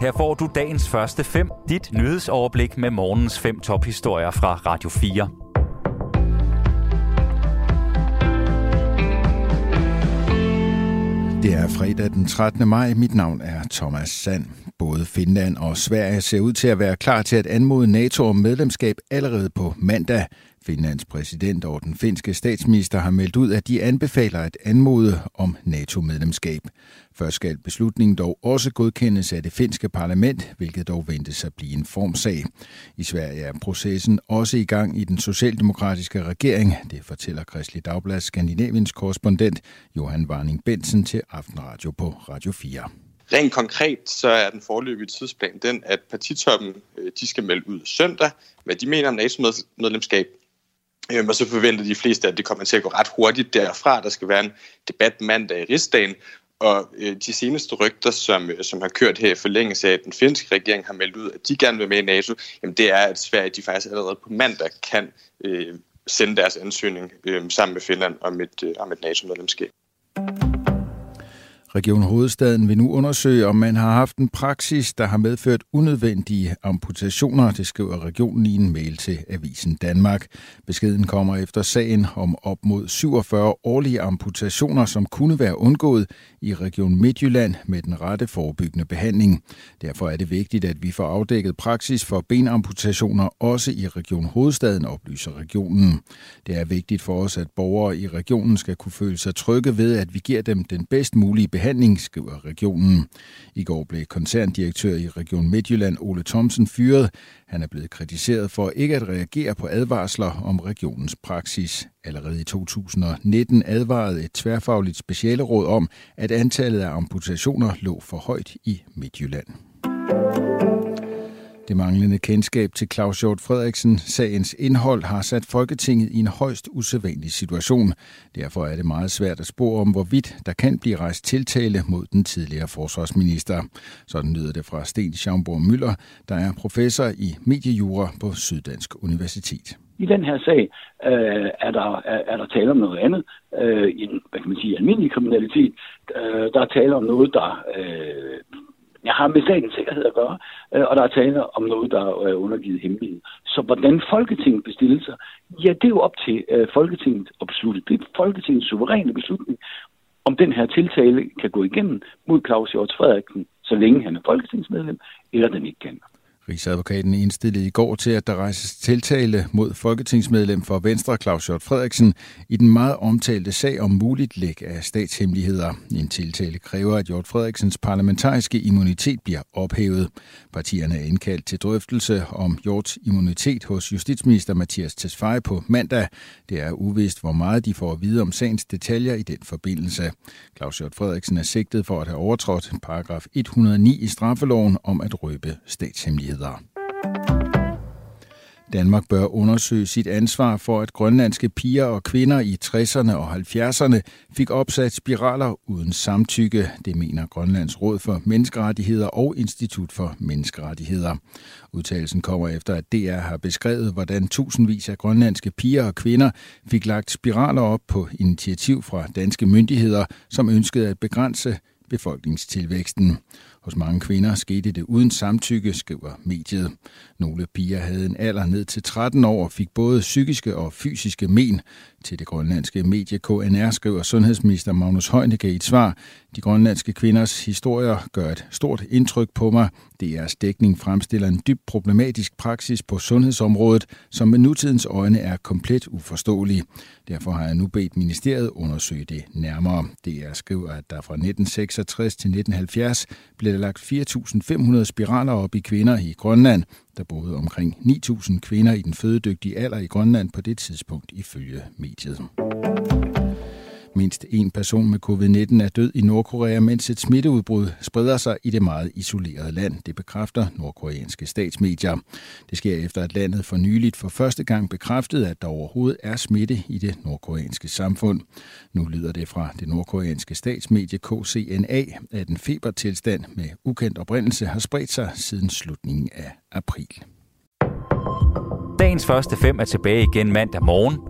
Her får du dagens første fem, dit nyhedsoverblik med morgens fem tophistorier fra Radio 4. Det er fredag den 13. maj. Mit navn er Thomas Sand. Både Finland og Sverige ser ud til at være klar til at anmode NATO om medlemskab allerede på mandag. Finlands præsident og den finske statsminister har meldt ud, at de anbefaler at anmode om NATO-medlemskab. Først skal beslutningen dog også godkendes af det finske parlament, hvilket dog ventes at blive en formsag. I Sverige er processen også i gang i den socialdemokratiske regering. Det fortæller Kristelig Dagblad Skandinaviens korrespondent Johan Warning Bensen til Aftenradio på Radio 4. Rent konkret så er den forløbige tidsplan den, at partitoppen øh, de skal melde ud søndag, hvad de mener om NATO-medlemskab. Øhm, og så forventer de fleste, at det kommer til at gå ret hurtigt derfra. Der skal være en debat mandag i rigsdagen, og øh, de seneste rygter, som, øh, som har kørt her i forlængelse af, at den finske regering har meldt ud, at de gerne vil med i NATO, jamen det er, at Sverige de faktisk allerede på mandag kan øh, sende deres ansøgning øh, sammen med Finland om et, øh, om et NATO-medlemskab. Region Hovedstaden vil nu undersøge, om man har haft en praksis, der har medført unødvendige amputationer, det skriver regionen i en mail til Avisen Danmark. Beskeden kommer efter sagen om op mod 47 årlige amputationer, som kunne være undgået i Region Midtjylland med den rette forebyggende behandling. Derfor er det vigtigt, at vi får afdækket praksis for benamputationer også i Region Hovedstaden, oplyser regionen. Det er vigtigt for os, at borgere i regionen skal kunne føle sig trygge ved, at vi giver dem den bedst mulige behandling behandling, skriver regionen. I går blev koncerndirektør i Region Midtjylland Ole Thomsen fyret. Han er blevet kritiseret for ikke at reagere på advarsler om regionens praksis. Allerede i 2019 advarede et tværfagligt specialeråd om, at antallet af amputationer lå for højt i Midtjylland. Det manglende kendskab til Claus Hjort Frederiksen sagens indhold har sat Folketinget i en højst usædvanlig situation. Derfor er det meget svært at spore om, hvorvidt der kan blive rejst tiltale mod den tidligere forsvarsminister. Sådan lyder det fra Sten Schaumburg Møller, der er professor i mediejura på Syddansk Universitet. I den her sag øh, er, der, er, er der tale om noget andet øh, en, hvad kan man sige, almindelig kriminalitet. Øh, der er tale om noget, der øh, jeg har med statens sikkerhed at gøre, øh, og der er tale om noget, der er undergivet hemmelighed. Så hvordan Folketinget bestiller sig, ja, det er jo op til øh, Folketinget at beslutte. Det er Folketingets suveræne beslutning, om den her tiltale kan gå igennem mod Claus Hjort Frederiksen, så længe han er folketingsmedlem, eller den ikke kan. Rigsadvokaten indstillede i går til, at der rejses tiltale mod folketingsmedlem for Venstre Claus Hjort Frederiksen i den meget omtalte sag om muligt læk af statshemmeligheder. En tiltale kræver, at Hjort Frederiksens parlamentariske immunitet bliver ophævet. Partierne er indkaldt til drøftelse om Hjorts immunitet hos justitsminister Mathias Tesfaye på mandag. Det er uvist, hvor meget de får at vide om sagens detaljer i den forbindelse. Claus Hjort Frederiksen er sigtet for at have overtrådt paragraf 109 i straffeloven om at røbe statshemmeligheder nyheder. Danmark bør undersøge sit ansvar for, at grønlandske piger og kvinder i 60'erne og 70'erne fik opsat spiraler uden samtykke. Det mener Grønlands Råd for Menneskerettigheder og Institut for Menneskerettigheder. Udtalelsen kommer efter, at DR har beskrevet, hvordan tusindvis af grønlandske piger og kvinder fik lagt spiraler op på initiativ fra danske myndigheder, som ønskede at begrænse befolkningstilvæksten. Hos mange kvinder skete det uden samtykke, skriver mediet. Nogle piger havde en alder ned til 13 år og fik både psykiske og fysiske men. Til det grønlandske medie KNR skriver sundhedsminister Magnus Heunicke i et svar. De grønlandske kvinders historier gør et stort indtryk på mig. DR's dækning fremstiller en dybt problematisk praksis på sundhedsområdet, som med nutidens øjne er komplet uforståelig. Derfor har jeg nu bedt ministeriet undersøge det nærmere. DR skriver, at der fra 1966 til 1970 blev der lagt 4.500 spiraler op i kvinder i Grønland. Der boede omkring 9.000 kvinder i den fødedygtige alder i Grønland på det tidspunkt ifølge mediet. Mindst en person med covid-19 er død i Nordkorea, mens et smitteudbrud spreder sig i det meget isolerede land. Det bekræfter nordkoreanske statsmedier. Det sker efter, at landet for nyligt for første gang bekræftede, at der overhovedet er smitte i det nordkoreanske samfund. Nu lyder det fra det nordkoreanske statsmedie KCNA, at en febertilstand med ukendt oprindelse har spredt sig siden slutningen af april. Dagens første fem er tilbage igen mandag morgen.